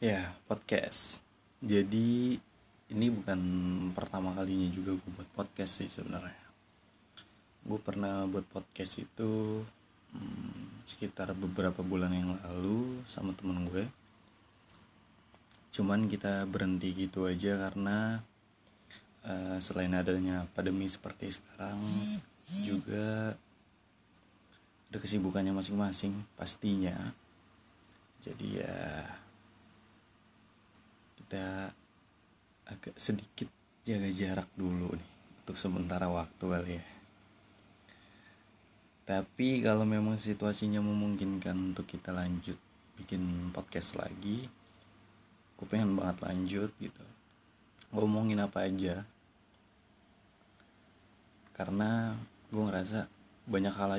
Ya, podcast. Jadi ini bukan pertama kalinya juga gue buat podcast sih sebenarnya. Gue pernah buat podcast itu hmm, sekitar beberapa bulan yang lalu sama temen gue. Cuman kita berhenti gitu aja karena uh, selain adanya pandemi seperti sekarang juga ada kesibukannya masing-masing pastinya. Jadi ya kita agak sedikit jaga jarak dulu nih untuk sementara waktu kali ya. Tapi kalau memang situasinya memungkinkan untuk kita lanjut bikin podcast lagi aku pengen banget lanjut gitu. Ngomongin apa aja? Karena gue ngerasa banyak hal aja